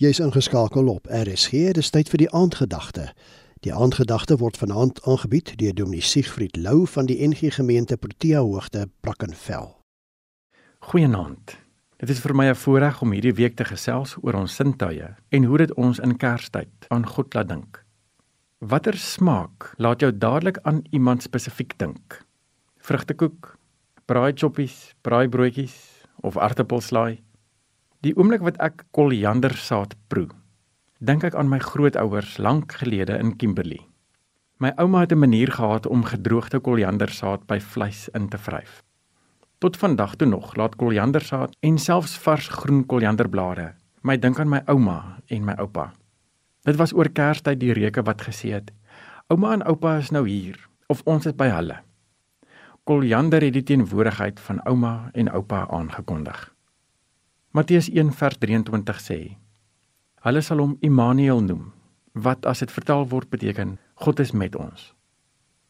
Jy's ingeskakel op RSG, dis tyd vir die aandgedagte. Die aandgedagte word vanaand aangebied deur Dominee Siegfried Lou van die NG Gemeente Protea Hoogte, Brackenfell. Goeienaand. Dit is vir my 'n voorreg om hierdie week te gesels oor ons sintuie en hoe dit ons in Kerstyd aan God laat dink. Watter smaak laat jou dadelik aan iemand spesifiek dink? Vrugtekoek, braaitjoppies, braaibroodjies of aartappelslaai? Die oomblik wat ek koriandersaad proe, dink ek aan my grootouers lank gelede in Kimberley. My ouma het 'n manier gehad om gedroogde koriandersaad by vleis in te vryf. Tot vandag toe nog laat koriandersaad en selfs vars groen korianderblare my dink aan my ouma en my oupa. Dit was oor Kerstyd die reuke wat gesê het: "Ouma en oupa is nou hier of ons is by hulle." Koriander het die teenwoordigheid van ouma en oupa aangekondig. Matteus 1:23 sê: Hulle sal hom Immanuel noem, wat as dit vertaal word beteken God is met ons.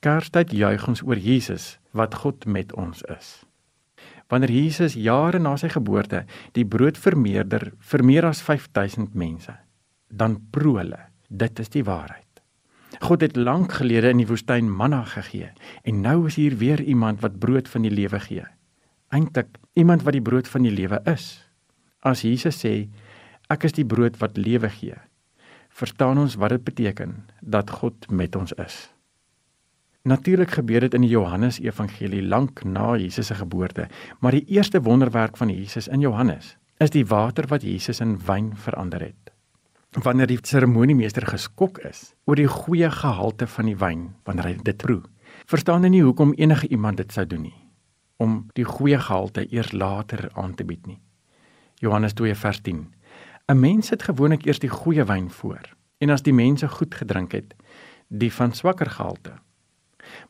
Kerstyd juig ons oor Jesus wat God met ons is. Wanneer Jesus jare na sy geboorte die brood vermeerder vir meer as 5000 mense, dan proe hulle, dit is die waarheid. God het lank gelede in die woestyn manna gegee en nou is hier weer iemand wat brood van die lewe gee. Eintlik iemand wat die brood van die lewe is. As Jesus sê ek is die brood wat lewe gee, verstaan ons wat dit beteken dat God met ons is. Natuurlik gebeur dit in die Johannes Evangelie lank na Jesus se geboorte, maar die eerste wonderwerk van Jesus in Johannes is die water wat Jesus in wyn verander het. Wanneer die seremoniemeester geskok is oor die goeie gehalte van die wyn wanneer hy dit proe, verstaan hy nie hoekom enige iemand dit sou doen nie om die goeie gehalte eers later aan te bied nie. Johannes 2 vers 10. 'n Mens sit gewoonlik eers die goeie wyn voor en as die mense goed gedrink het, die van swakker gehalte.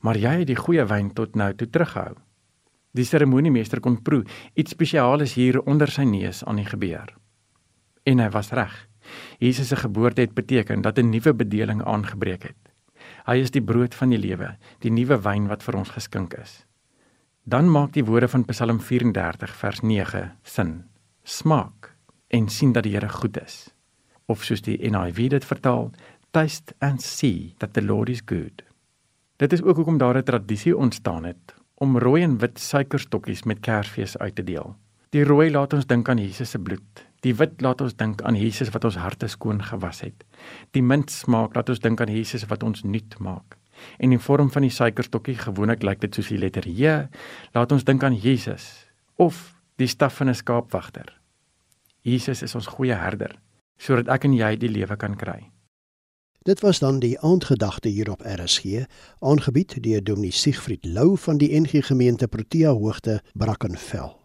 Maar jy het die goeie wyn tot nou toe teruggehou. Die seremoniemeester kon proe iets spesiaals hier onder sy neus aan die gebeur. En hy was reg. Jesus se geboorte het beteken dat 'n nuwe bedeling aangebreek het. Hy is die brood van die lewe, die nuwe wyn wat vir ons geskink is. Dan maak die woorde van Psalm 34 vers 9 sin smaak en sien dat die Here goed is. Of soos die NIV dit vertaal, taste and see that the Lord is good. Dit is ook hoekom daar 'n tradisie ontstaan het om rooi en wit suikerstokkies met Kersfees uit te deel. Die rooi laat ons dink aan Jesus se bloed. Die wit laat ons dink aan Jesus wat ons harte skoon gewas het. Die mint smaak laat ons dink aan Jesus wat ons nuut maak. En in vorm van die suikerstokkie, gewoonlik lyk dit soos die letter J, laat ons dink aan Jesus of die staf van 'n skaapwagter. Jesus is ons goeie herder sodat ek en jy die lewe kan kry. Dit was dan die aandgedagte hier op RSG, aangebied deur Dominee Siegfried Lou van die NG Gemeente Protea Hoogte, Brackenfell.